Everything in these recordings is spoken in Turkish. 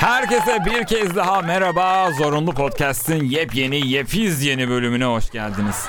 Herkese bir kez daha merhaba. Zorunlu Podcast'in yepyeni, yepiz yeni bölümüne hoş geldiniz.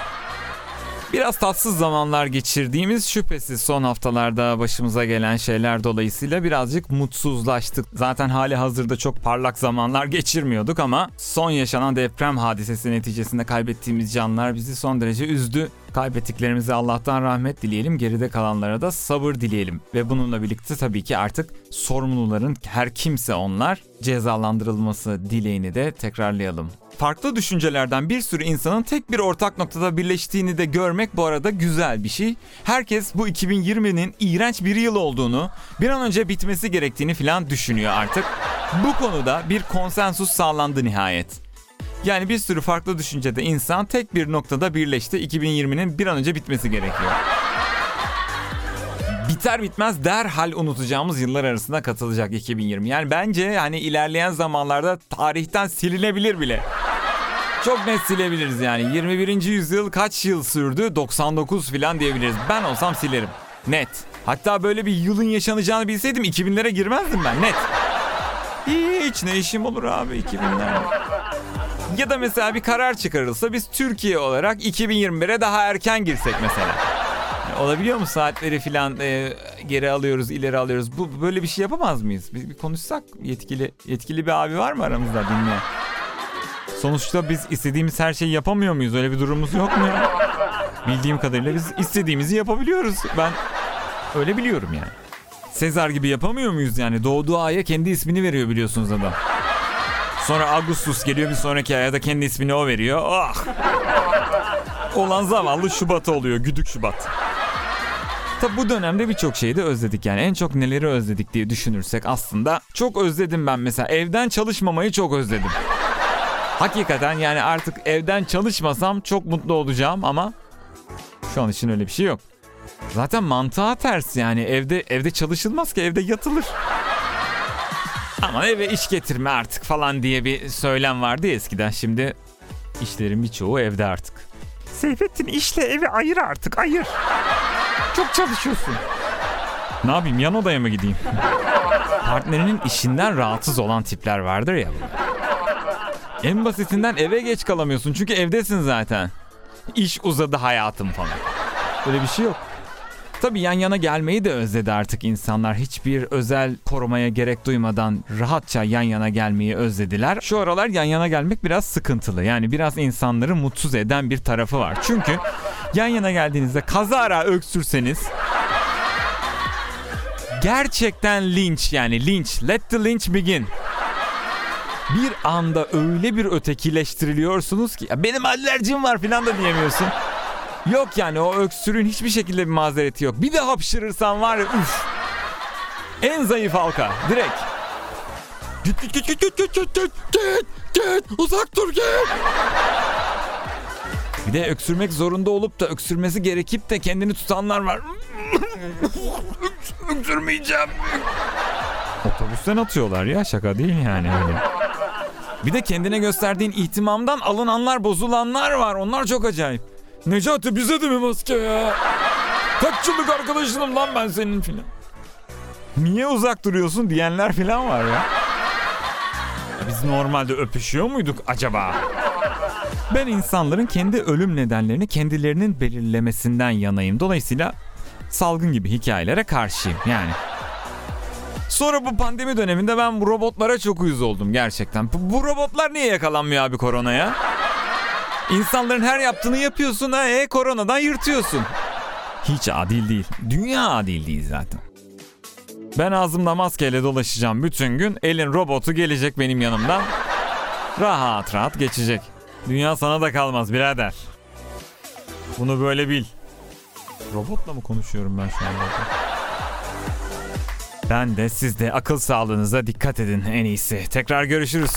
Biraz tatsız zamanlar geçirdiğimiz şüphesiz son haftalarda başımıza gelen şeyler dolayısıyla birazcık mutsuzlaştık. Zaten hali hazırda çok parlak zamanlar geçirmiyorduk ama son yaşanan deprem hadisesi neticesinde kaybettiğimiz canlar bizi son derece üzdü. Kaybettiklerimize Allah'tan rahmet dileyelim, geride kalanlara da sabır dileyelim. Ve bununla birlikte tabii ki artık sorumluların her kimse onlar cezalandırılması dileğini de tekrarlayalım. Farklı düşüncelerden bir sürü insanın tek bir ortak noktada birleştiğini de görmek bu arada güzel bir şey. Herkes bu 2020'nin iğrenç bir yıl olduğunu, bir an önce bitmesi gerektiğini falan düşünüyor artık. Bu konuda bir konsensus sağlandı nihayet. Yani bir sürü farklı düşüncede insan tek bir noktada birleşti. 2020'nin bir an önce bitmesi gerekiyor. Biter bitmez derhal unutacağımız yıllar arasında katılacak 2020. Yani bence hani ilerleyen zamanlarda tarihten silinebilir bile. Çok net silebiliriz yani. 21. yüzyıl kaç yıl sürdü? 99 falan diyebiliriz. Ben olsam silerim. Net. Hatta böyle bir yılın yaşanacağını bilseydim 2000'lere girmezdim ben net. Hiç ne işim olur abi 2000'lerle. Ya da mesela bir karar çıkarılsa biz Türkiye olarak 2021'e daha erken girsek mesela. Olabiliyor mu saatleri filan e, geri alıyoruz, ileri alıyoruz. Bu böyle bir şey yapamaz mıyız? Bir, bir konuşsak yetkili yetkili bir abi var mı aramızda dinleyen? Sonuçta biz istediğimiz her şeyi yapamıyor muyuz? Öyle bir durumumuz yok mu? Bildiğim kadarıyla biz istediğimizi yapabiliyoruz. Ben öyle biliyorum yani. Sezar gibi yapamıyor muyuz yani? Doğduğu aya kendi ismini veriyor biliyorsunuz adam. Sonra Augustus geliyor bir sonraki aya da kendi ismini o veriyor. Ah! Olan zavallı Şubat oluyor. Güdük Şubat. Tabi bu dönemde birçok şeyi de özledik yani en çok neleri özledik diye düşünürsek aslında çok özledim ben mesela evden çalışmamayı çok özledim. Hakikaten yani artık evden çalışmasam çok mutlu olacağım ama şu an için öyle bir şey yok. Zaten mantığa ters yani evde evde çalışılmaz ki evde yatılır. Ama eve iş getirme artık falan diye bir söylem vardı ya eskiden. Şimdi işlerin birçoğu evde artık. Seyfettin işle evi ayır artık ayır. Çok çalışıyorsun. Ne yapayım yan odaya mı gideyim? Partnerinin işinden rahatsız olan tipler vardır ya. En basitinden eve geç kalamıyorsun çünkü evdesin zaten. İş uzadı hayatım falan. Böyle bir şey yok. Tabii yan yana gelmeyi de özledi artık insanlar. Hiçbir özel korumaya gerek duymadan rahatça yan yana gelmeyi özlediler. Şu aralar yan yana gelmek biraz sıkıntılı. Yani biraz insanları mutsuz eden bir tarafı var. Çünkü yan yana geldiğinizde kazara öksürseniz gerçekten linç yani linç. Let the lynch begin. Bir anda öyle bir ötekileştiriliyorsunuz ki ya benim alerjim var falan da diyemiyorsun. Yok yani o öksürüğün hiçbir şekilde bir mazereti yok. Bir de hapşırırsan var ya üf. En zayıf halka direkt. Uzak dur git. Bir de öksürmek zorunda olup da öksürmesi gerekip de kendini tutanlar var. Öksürmeyeceğim. Otobüsten atıyorlar ya şaka değil yani öyle. Bir de kendine gösterdiğin ihtimamdan alınanlar bozulanlar var. Onlar çok acayip. Necati bize de mi maske ya? Kaç yıllık arkadaşınım lan ben senin filan. Niye uzak duruyorsun diyenler filan var ya. Biz normalde öpüşüyor muyduk acaba? Ben insanların kendi ölüm nedenlerini kendilerinin belirlemesinden yanayım. Dolayısıyla salgın gibi hikayelere karşıyım yani. Sonra bu pandemi döneminde ben bu robotlara çok uyuz oldum gerçekten. Bu, bu robotlar niye yakalanmıyor abi koronaya? İnsanların her yaptığını yapıyorsun ha e, koronadan yırtıyorsun. Hiç adil değil. Dünya adil değil zaten. Ben ağzımda maskeyle dolaşacağım bütün gün. Elin robotu gelecek benim yanımdan. Rahat rahat geçecek. Dünya sana da kalmaz birader. Bunu böyle bil. Robotla mı konuşuyorum ben şu anda? Ben de siz de akıl sağlığınıza dikkat edin en iyisi. Tekrar görüşürüz.